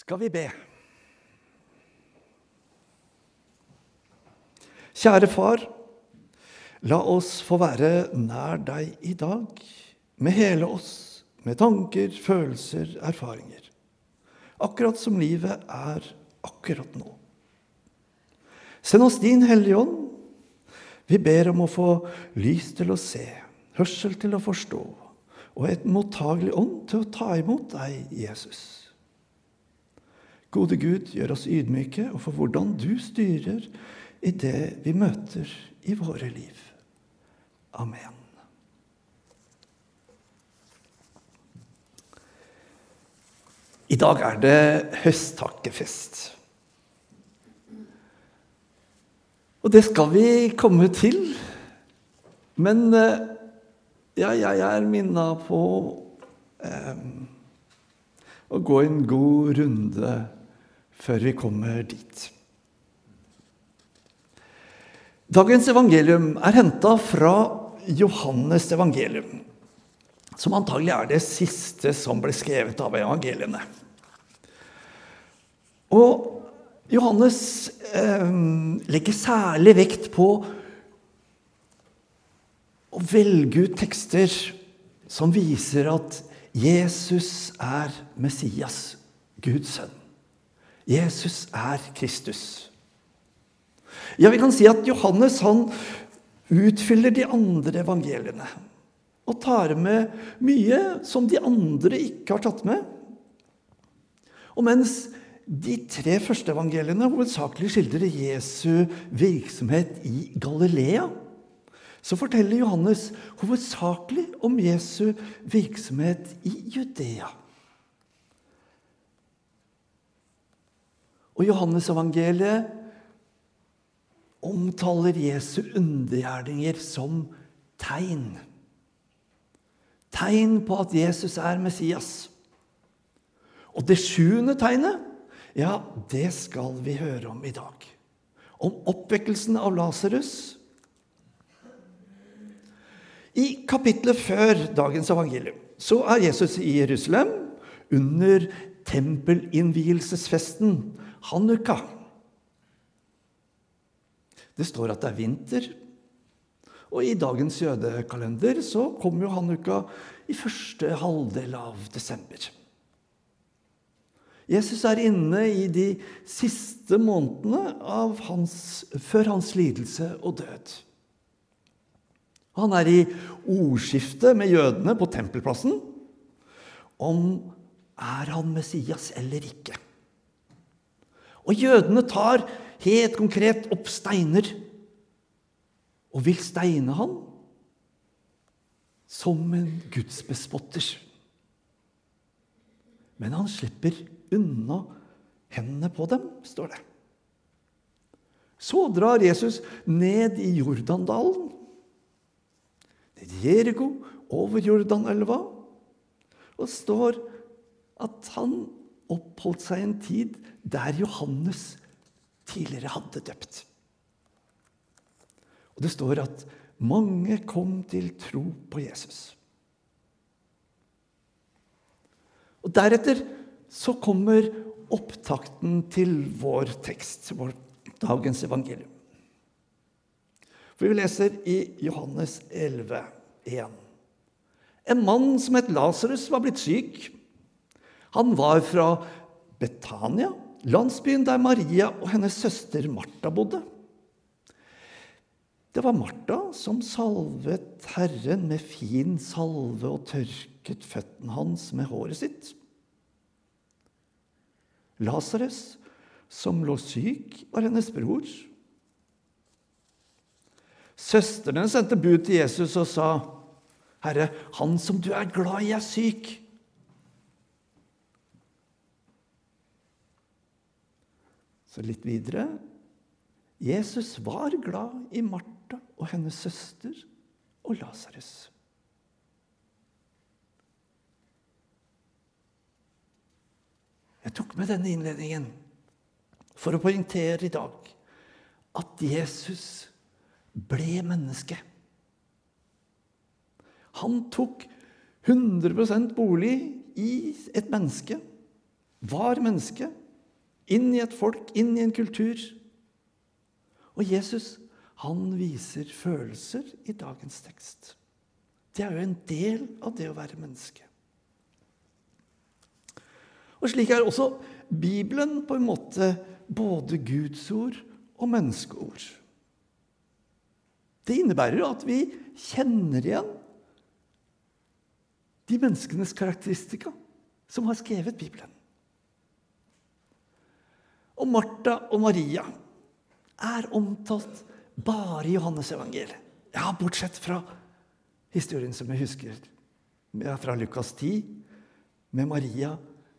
skal vi be. Kjære far, la oss få være nær deg i dag, med hele oss, med tanker, følelser, erfaringer. Akkurat som livet er akkurat nå. Send oss din Hellige Ånd. Vi ber om å få lys til å se, hørsel til å forstå, og et mottagelig ånd til å ta imot deg, Jesus. Gode Gud, gjør oss ydmyke og for hvordan du styrer i det vi møter i våre liv. Amen. I dag er det høsttakkefest. Og det skal vi komme til. Men eh, ja, jeg er minna på eh, å gå en god runde før vi kommer dit. Dagens evangelium er henta fra Johannes evangelium, som antagelig er det siste som ble skrevet av evangeliene. Og Johannes eh, legger særlig vekt på å velge ut tekster som viser at Jesus er Messias, Guds sønn. Jesus er Kristus. Ja, vi kan si at Johannes han utfyller de andre evangeliene og tar med mye som de andre ikke har tatt med. Og mens de tre første evangeliene hovedsakelig skildrer Jesu virksomhet i Galilea, så forteller Johannes hovedsakelig om Jesu virksomhet i Judea. Og Johannesevangeliet omtaler Jesu undergjerninger som tegn. Tegn på at Jesus er Messias. Og det sjuende tegnet, ja, det skal vi høre om i dag. Om oppvekkelsen av Lasarus. I kapitlet før dagens evangelium så er Jesus i Jerusalem under tempelinnvielsesfesten Hanukka. Det står at det er vinter. Og i dagens jødekalender så kommer jo Hanukka i første halvdel av desember. Jesus er inne i de siste månedene hans, før hans lidelse og død. Han er i ordskiftet med jødene på tempelplassen om er han Messias eller ikke. Og jødene tar helt konkret opp steiner og vil steine han som en gudsbespotter. Men han slipper unna hendene på dem, står det. Så drar Jesus ned i Jordandalen, ned i Jeriko, over Jordanelva, og står at han oppholdt seg en tid der Johannes tidligere hadde døpt. Og Det står at mange kom til tro på Jesus. Og Deretter så kommer opptakten til vår tekst, vår dagens evangelium. For Vi leser i Johannes 11, 1. En mann som het Lasarus, var blitt syk. Han var fra Betania, landsbyen der Maria og hennes søster Martha bodde. Det var Martha som salvet Herren med fin salve og tørket føttene hans med håret sitt. Lasarus, som lå syk, var hennes bror. Søstrene sendte bud til Jesus og sa, 'Herre, han som du er glad i, er syk.' Så litt videre Jesus var glad i Martha og hennes søster og Lasarus. Jeg tok med denne innledningen for å poengtere i dag at Jesus ble menneske. Han tok 100% bolig i et menneske var menneske. Inn i et folk, inn i en kultur. Og Jesus han viser følelser i dagens tekst. Det er jo en del av det å være menneske. Og slik er også Bibelen på en måte både Guds ord og menneskeord. Det innebærer at vi kjenner igjen de menneskenes karakteristika som har skrevet Bibelen. Og Martha og Maria er omtalt bare i Johannes evangeliet. Ja, bortsett fra historien som jeg husker fra Lukas 10, med Maria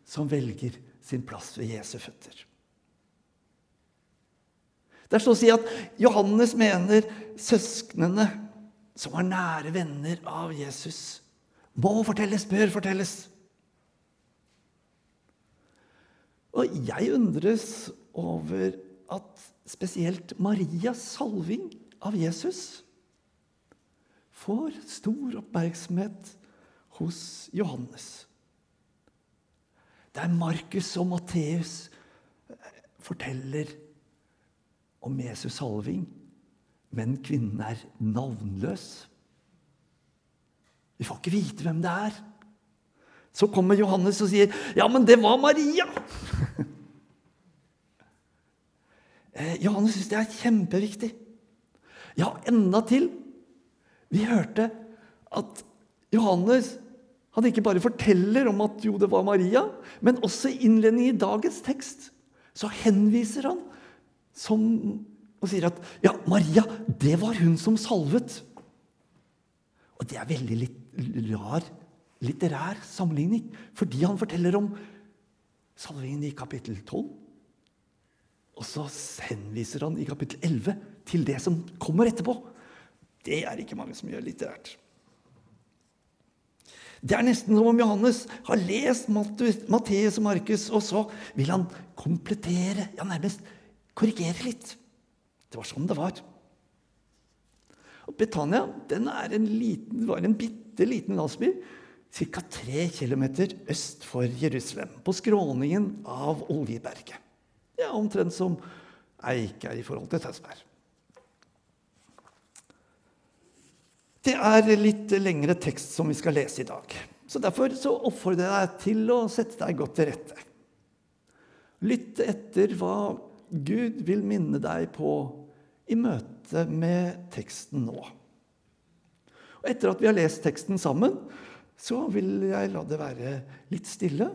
som velger sin plass ved Jesu føtter. Det er så å si at Johannes mener søsknene, som var nære venner av Jesus, må fortelles, bør fortelles. Og jeg undres over at spesielt Marias salving av Jesus får stor oppmerksomhet hos Johannes. Der Markus og Matteus forteller om Jesus salving, men kvinnen er navnløs. Vi får ikke vite hvem det er. Så kommer Johannes og sier, 'Ja, men det var Maria'. Eh, Johannes syns det er kjempeviktig. Ja, enda til. Vi hørte at Johannes han ikke bare forteller om at jo, det var Maria, men også i innledningen i dagens tekst så henviser han som, og sier at ja, Maria, det var hun som salvet. Og det er veldig litt rar litterær sammenligning, fordi han forteller om salvingen i kapittel 12. Og så henviser han i kapittel 11 til det som kommer etterpå. Det er ikke mange som gjør litterært. Det er nesten som om Johannes har lest Matteus og Markus, og så vil han komplettere, ja, nærmest korrigere litt. Det var sånn det var. Og Betania den er en liten, var en bitte liten landsby ca. tre km øst for Jerusalem, på skråningen av Oljeberget. Ja, omtrent som Eik er i forhold til Tønsberg. Det er litt lengre tekst som vi skal lese i dag. Så Derfor så oppfordrer jeg deg til å sette deg godt til rette. Lytt etter hva Gud vil minne deg på i møte med teksten nå. Og Etter at vi har lest teksten sammen, så vil jeg la det være litt stille,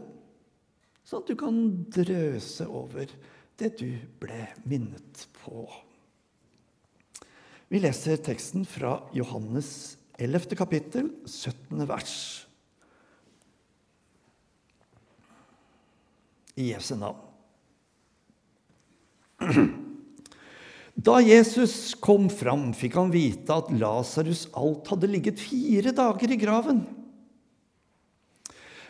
sånn at du kan drøse over det du ble minnet på. Vi leser teksten fra Johannes 11. kapittel, 17. vers. I Jesu navn. Da Jesus kom fram, fikk han vite at Lasarus alt hadde ligget fire dager i graven.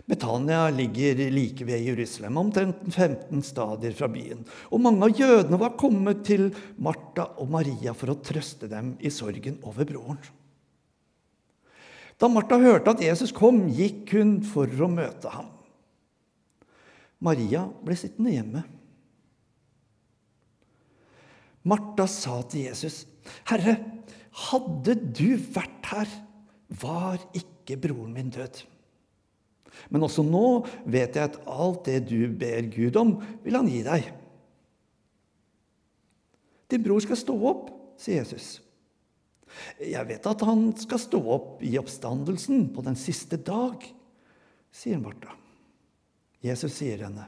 Betania ligger like ved Jerusalem, omtrent 15 stadier fra byen. Og mange av jødene var kommet til Martha og Maria for å trøste dem i sorgen over broren. Da Martha hørte at Jesus kom, gikk hun for å møte ham. Maria ble sittende hjemme. Martha sa til Jesus, 'Herre, hadde du vært her, var ikke broren min død.' Men også nå vet jeg at alt det du ber Gud om, vil han gi deg. Din bror skal stå opp, sier Jesus. Jeg vet at han skal stå opp i oppstandelsen på den siste dag, sier Martha. Jesus sier henne,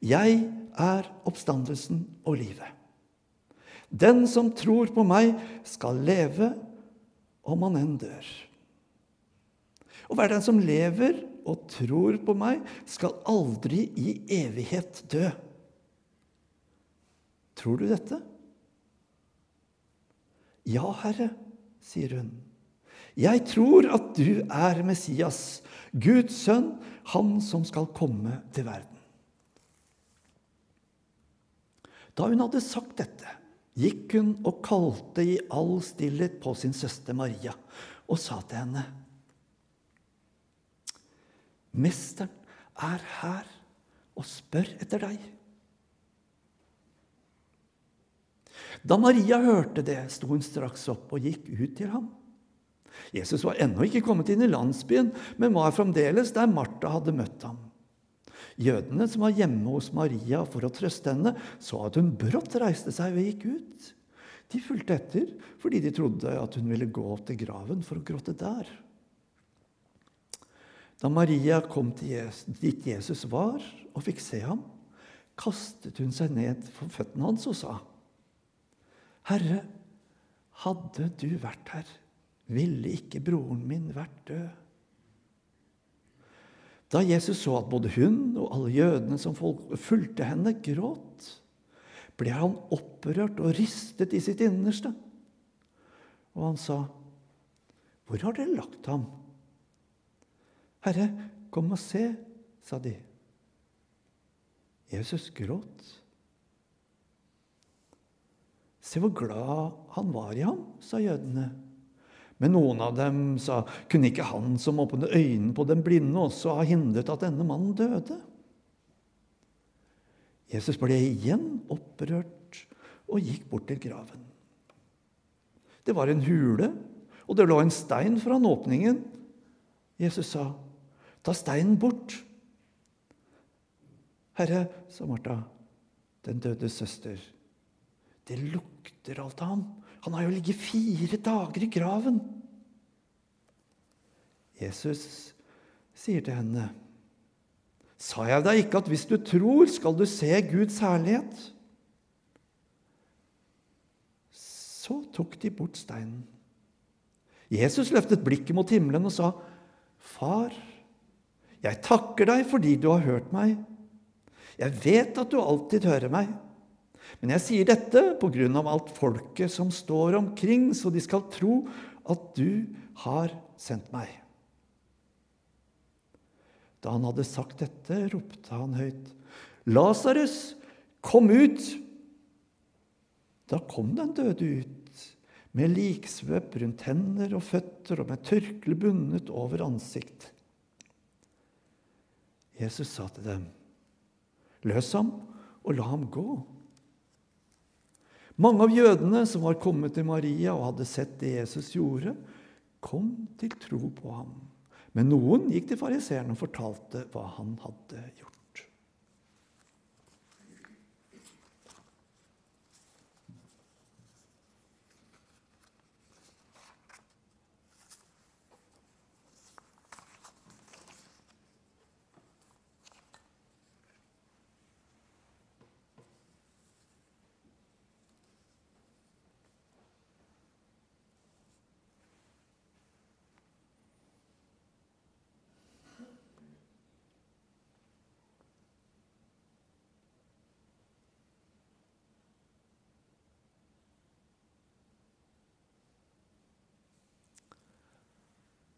Jeg er oppstandelsen og livet. Den som tror på meg, skal leve om han enn dør. Og hver den som lever og tror på meg, skal aldri i evighet dø. Tror du dette? Ja, Herre, sier hun. Jeg tror at du er Messias, Guds sønn, han som skal komme til verden. Da hun hadde sagt dette, gikk hun og kalte i all stillhet på sin søster Maria og sa til henne:" Mesteren er her og spør etter deg. Da Maria hørte det, sto hun straks opp og gikk ut til ham. Jesus var ennå ikke kommet inn i landsbyen, men var fremdeles der Martha hadde møtt ham. Jødene som var hjemme hos Maria for å trøste henne, så at hun brått reiste seg og gikk ut. De fulgte etter fordi de trodde at hun ville gå til graven for å gråte der. Da Maria kom Jesus, dit Jesus var, og fikk se ham, kastet hun seg ned for føttene hans og sa:" Herre, hadde du vært her, ville ikke broren min vært død. Da Jesus så at både hun og alle jødene som fulgte henne, gråt, ble han opprørt og ristet i sitt innerste. Og han sa, 'Hvor har dere lagt ham?' 'Herre, kom og se', sa de. Jesus gråt. Se hvor glad han var i ham, sa jødene. Men noen av dem sa, kunne ikke han som åpnet øynene på den blinde, også ha hindret at denne mannen døde? Jesus ble igjen opprørt og gikk bort til graven. Det var en hule, og det lå en stein foran åpningen. Jesus sa, 'Ta steinen bort.' 'Herre', sa Martha, den dødes søster, 'det lukter alt av ham.' Han har jo ligget fire dager i graven. Jesus sier til henne, Sa jeg deg ikke at hvis du tror, skal du se Guds herlighet? Så tok de bort steinen. Jesus løftet blikket mot himmelen og sa, Far, jeg takker deg fordi du har hørt meg. Jeg vet at du alltid hører meg. Men jeg sier dette på grunn av alt folket som står omkring, så de skal tro at du har sendt meg. Da han hadde sagt dette, ropte han høyt, 'Lasarus, kom ut!' Da kom den døde ut, med liksvøp rundt hender og føtter og med tørkle bundet over ansikt. Jesus sa til dem, 'Løs ham og la ham gå.' Mange av jødene som var kommet til Maria og hadde sett det Jesus gjorde, kom til tro på ham. Men noen gikk til fariseerne og fortalte hva han hadde gjort.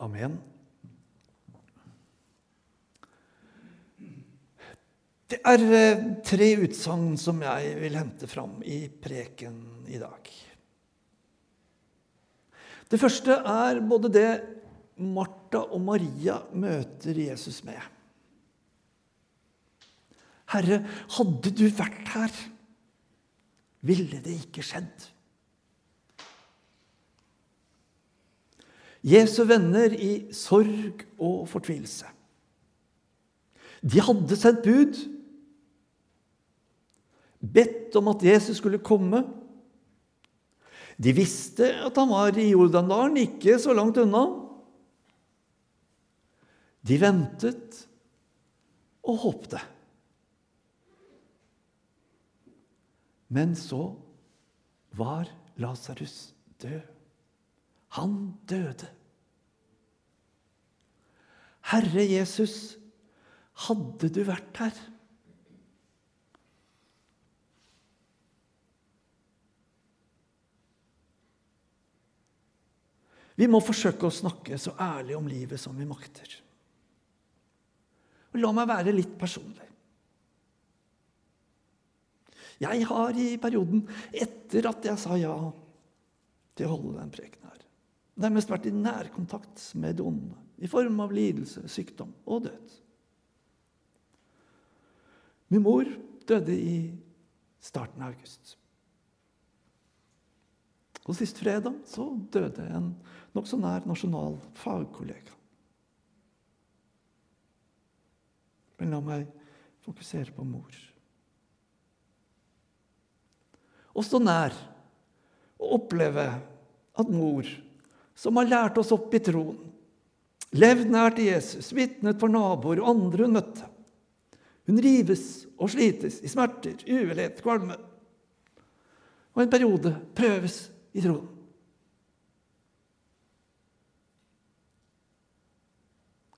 Amen. Det er eh, tre utsagn som jeg vil hente fram i preken i dag. Det første er både det Martha og Maria møter Jesus med. Herre, hadde du vært her, ville det ikke skjedd. Jesu venner i sorg og fortvilelse. De hadde sendt bud, bedt om at Jesus skulle komme. De visste at han var i Jordandalen, ikke så langt unna. De ventet og håpte. Men så var Lasarus død. Han døde. Herre Jesus, hadde du vært her? Vi må forsøke å snakke så ærlig om livet som vi makter. Og la meg være litt personlig. Jeg har i perioden etter at jeg sa ja til å holde den prekenen her, nærmest vært i nærkontakt med det onde i form av lidelse, sykdom og død. Min mor døde i starten av august. Og sist fredag så døde en nokså nær nasjonal fagkollega. Men la meg fokusere på mor. Å stå nær og oppleve at mor, som har lært oss opp i troen, levd nært Jesus, vitnet for naboer og andre hun møtte Hun rives og slites i smerter, uvelhet, kvalme. Og en periode prøves i troen.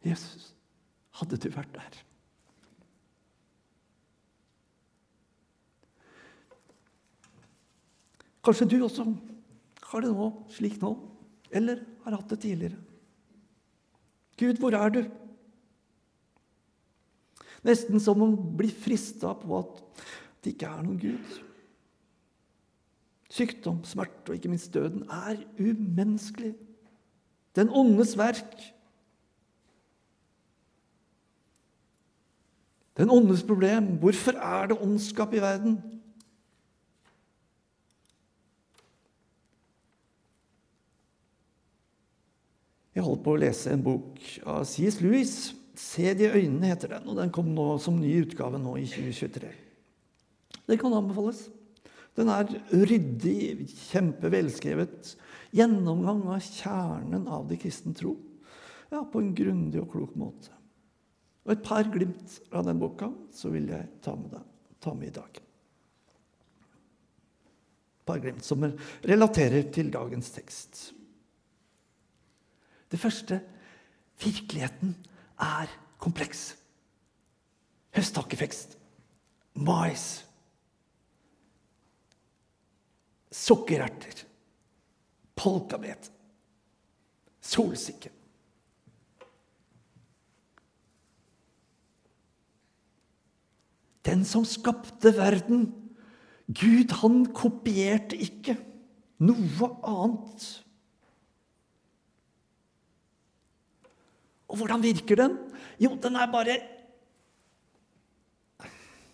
Jesus, hadde du vært der? Kanskje du også har det nå slik nå, eller har hatt det tidligere. Gud, hvor er du? Nesten som å bli frista på at det ikke er noen Gud. Sykdom, smerte og ikke minst døden er umenneskelig. Den ondes verk. Den ondes problem. Hvorfor er det ondskap i verden? Holdt på å lese en bok av C.S. Lewis. 'Se de øynene' heter den, og den kom nå som ny utgave nå i 2023. Det kan anbefales. Den er ryddig, kjempevelskrevet gjennomgang av kjernen av de kristne tro. Ja, på en grundig og klok måte. Og et par glimt av den boka så vil jeg ta med, deg, ta med i dag. Et par glimt som relaterer til dagens tekst. Det første virkeligheten er kompleks. Høsttakkefekst, mais, sukkererter, polkabet, solsikke. Den som skapte verden, Gud, han kopierte ikke noe annet Og hvordan virker den? Jo, den er bare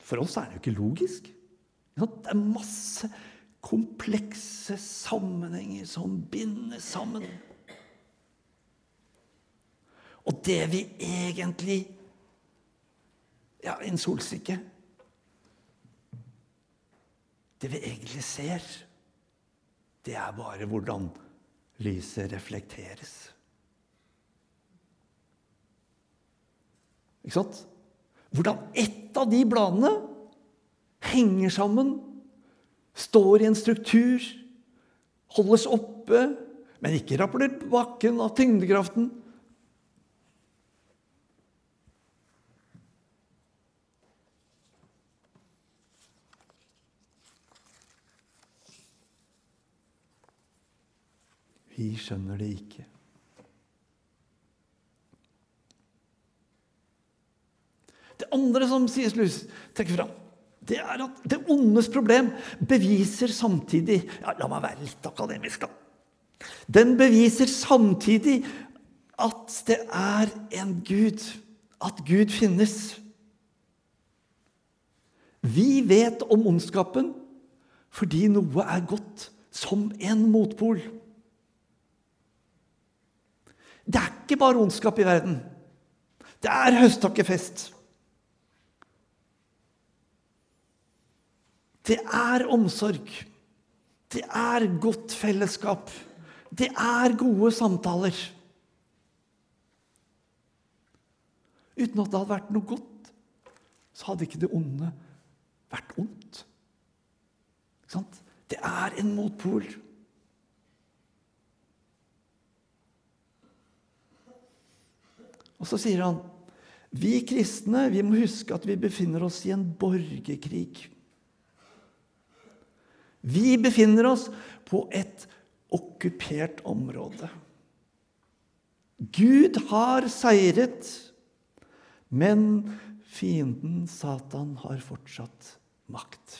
For oss er den jo ikke logisk. Det er masse komplekse sammenhenger som binder sammen. Og det vi egentlig Ja, en solsikke Det vi egentlig ser, det er bare hvordan lyset reflekteres. Ikke sant? Hvordan ett av de bladene henger sammen, står i en struktur, holdes oppe, men ikke rapper på bakken av tyngdekraften. Vi skjønner det ikke. Andre som C.S. Trekker fram, det er at det ondes problem beviser samtidig ja, La meg være litt akademisk, da. Den beviser samtidig at det er en Gud. At Gud finnes. Vi vet om ondskapen fordi noe er godt som en motpol. Det er ikke bare ondskap i verden. Det er høsttakkefest. Det er omsorg. Det er godt fellesskap. Det er gode samtaler. Uten at det hadde vært noe godt, så hadde ikke det onde vært ondt. Det er en motpol. Og så sier han vi kristne vi må huske at vi befinner oss i en borgerkrig. Vi befinner oss på et okkupert område. Gud har seiret, men fienden Satan har fortsatt makt.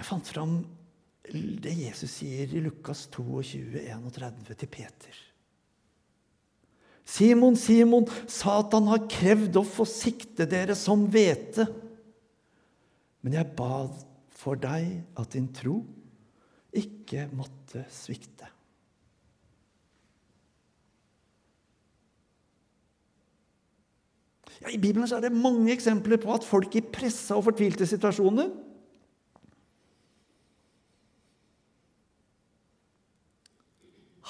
Jeg fant fram det Jesus sier i Lukas 22, 31 til Peter. Simon, Simon, Satan har krevd å få sikte dere som hvete. Men jeg bad for deg at din tro ikke måtte svikte. Ja, I Bibelen er det mange eksempler på at folk i pressa og fortvilte situasjoner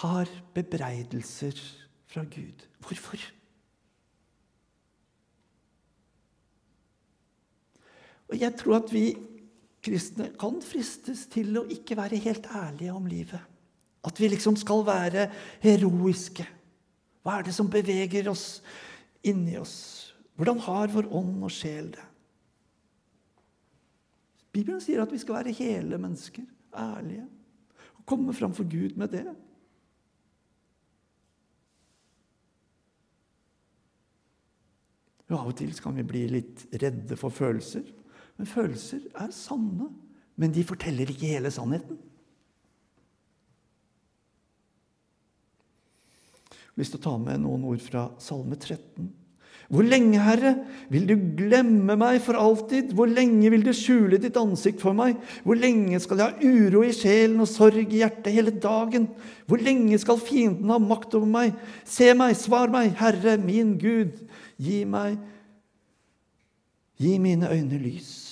har bebreidelser fra Gud. Hvorfor? Og Jeg tror at vi kristne kan fristes til å ikke være helt ærlige om livet. At vi liksom skal være heroiske. Hva er det som beveger oss inni oss? Hvordan har vår ånd og sjel det? Bibelen sier at vi skal være hele mennesker, ærlige, og komme fram for Gud med det. Og Av og til kan vi bli litt redde for følelser. Men følelser er sanne. Men de forteller ikke hele sannheten. Jeg har lyst til å ta med noen ord fra Salme 13. Hvor lenge, Herre, vil du glemme meg for alltid? Hvor lenge vil du skjule ditt ansikt for meg? Hvor lenge skal jeg ha uro i sjelen og sorg i hjertet hele dagen? Hvor lenge skal fienden ha makt over meg? Se meg, svar meg, Herre, min Gud, gi meg Gi mine øyne lys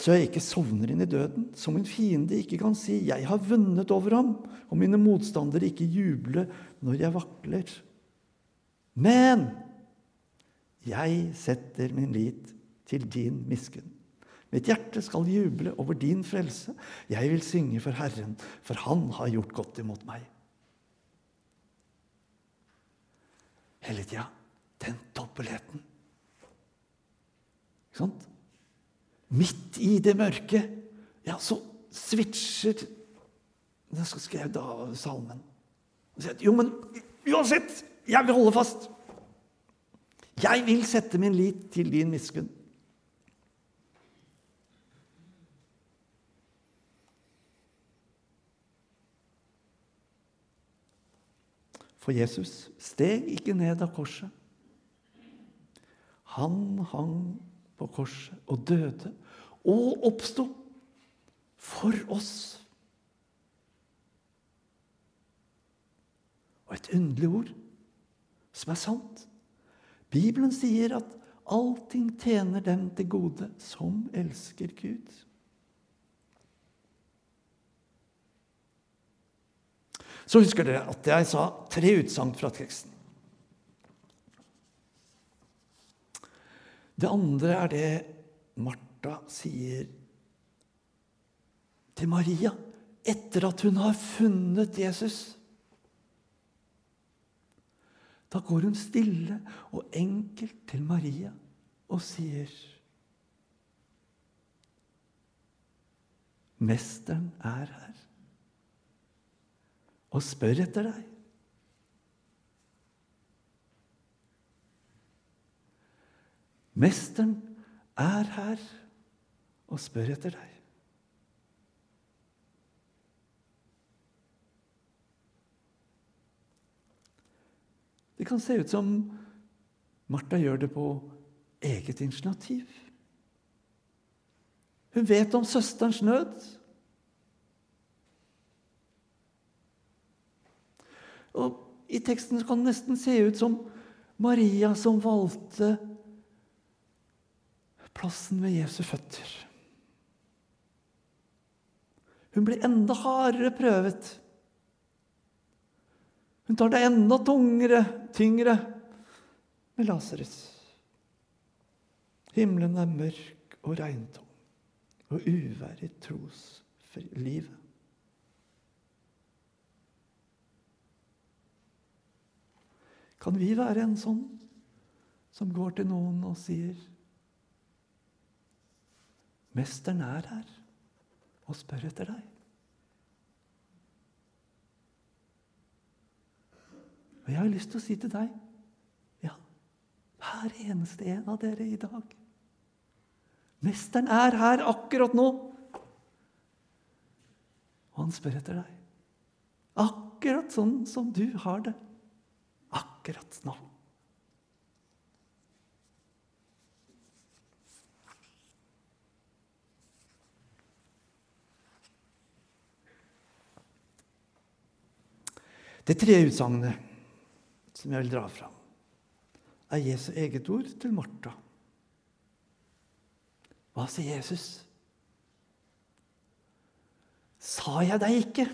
så jeg ikke sovner inn i døden, så min fiende ikke kan si 'Jeg har vunnet over ham', og mine motstandere ikke juble når jeg vakler. Men jeg setter min lit til din miskunn. Mitt hjerte skal juble over din frelse. Jeg vil synge for Herren, for Han har gjort godt imot meg. Hele tida den dobbeltheten. Ikke sant? Midt i det mørke, ja, så switcher Da skrev da salmen. Jo, men uansett, jeg vil holde fast. Jeg vil sette min lit til din miskunn. For Jesus steg ikke ned av korset. Han hang på korset og døde og oppsto for oss. Og et underlig ord som er sant. Bibelen sier at allting tjener dem til gode som elsker Gud. Så husker dere at jeg sa tre utsagn fra teksten. Det andre er det Martha sier til Maria etter at hun har funnet Jesus. Da går hun stille og enkelt til Maria og sier Mesteren er her og spør etter deg. Mesteren er her og spør etter deg. Det kan se ut som Martha gjør det på eget initiativ. Hun vet om søsterens nød. Og I teksten kan det nesten se ut som Maria som valgte plassen ved Jesu føtter. Hun blir enda hardere prøvet. Hun tar det enda tungere, tyngre med Lasarus. Himmelen er mørk og regntung og uvær i troslivet. Kan vi være en sånn som går til noen og sier Mesteren er her og spør etter deg. Og jeg har lyst til å si til deg ja, hver eneste en av dere i dag. Mesteren er her akkurat nå. Og Han spør etter deg. Akkurat sånn som du har det akkurat nå. Det tredje utsagnet som jeg vil dra fram, er Jesu eget ord til Martha. Hva sier Jesus? Sa jeg deg ikke?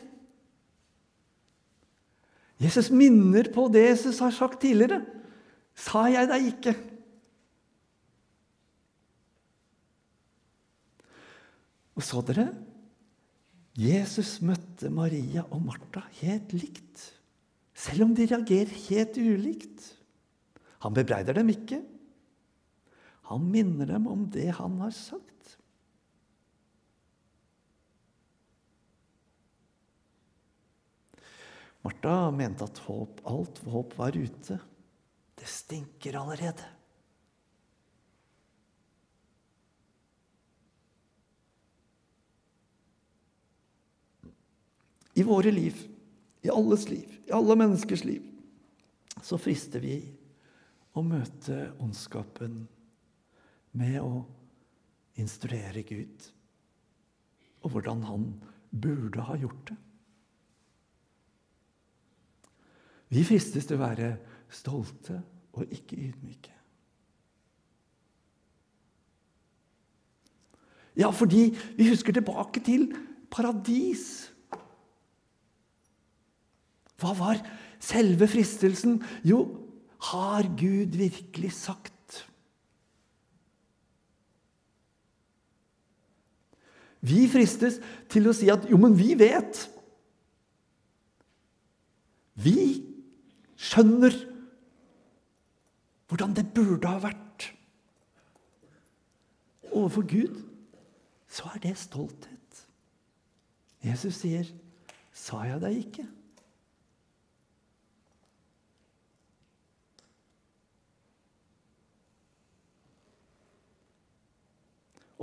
Jesus minner på det Jesus har sagt tidligere. Sa jeg deg ikke? Og så dere Jesus møtte Maria og Martha helt likt, selv om de reagerer helt ulikt. Han bebreider dem ikke. Han minner dem om det han har sagt. Martha mente at håp, alt håp var ute. Det stinker allerede. I våre liv, i alles liv, i alle menneskers liv, så frister vi å møte ondskapen med å instruere Gud og hvordan han burde ha gjort det. Vi fristes til å være stolte og ikke ydmyke. Ja, fordi vi husker tilbake til paradis. Hva var selve fristelsen? Jo, har Gud virkelig sagt? Vi fristes til å si at jo, men vi vet. Vi skjønner hvordan det burde ha vært. Overfor Gud så er det stolthet. Jesus sier, 'Sa jeg deg ikke?'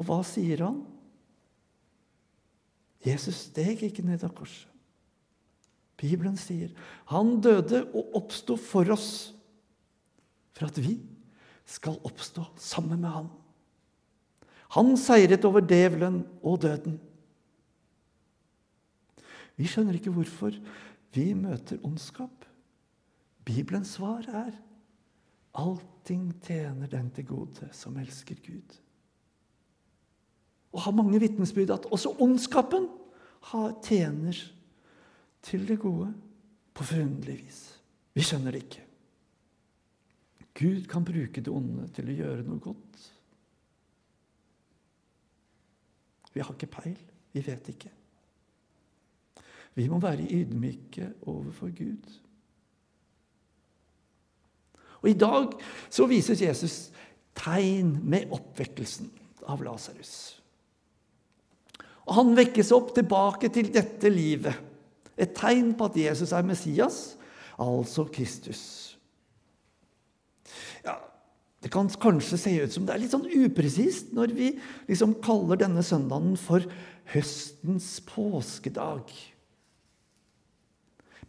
Og hva sier han? Jesus steg ikke ned av korset. Bibelen sier han døde og oppsto for oss, for at vi skal oppstå sammen med ham. Han seiret over djevelen og døden. Vi skjønner ikke hvorfor vi møter ondskap. Bibelens svar er allting tjener den til gode som elsker Gud. Og har mange vitnesbyrd at også ondskapen tjener til det gode på forunderlig vis. Vi skjønner det ikke. Gud kan bruke det onde til å gjøre noe godt. Vi har ikke peil. Vi vet ikke. Vi må være ydmyke overfor Gud. Og I dag så vises Jesus tegn med oppvekkelsen av Lasarus. Og Han vekkes opp tilbake til dette livet. Et tegn på at Jesus er Messias, altså Kristus. Ja, Det kan kanskje se ut som det er litt sånn upresist når vi liksom kaller denne søndagen for høstens påskedag.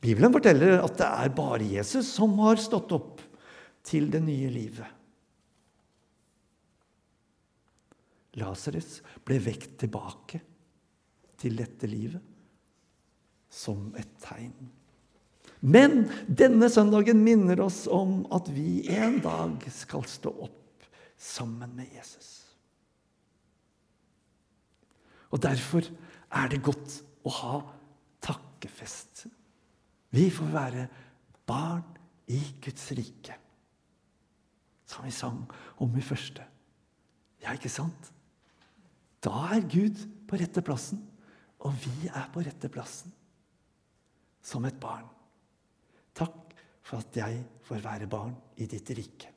Bibelen forteller at det er bare Jesus som har stått opp til det nye livet. Lasarus ble vekt tilbake til dette livet som et tegn. Men denne søndagen minner oss om at vi en dag skal stå opp sammen med Jesus. Og Derfor er det godt å ha takkefest. Vi får være barn i Guds rike, som vi sang om i første. Ja, ikke sant? Da er Gud på rette plassen, og vi er på rette plassen som et barn. Takk for at jeg får være barn i ditt rike.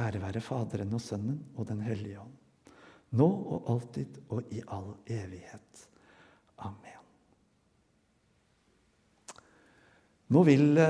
Ære være Faderen og Sønnen og Den hellige ånd, nå og alltid og i all evighet. Amen. Nå vil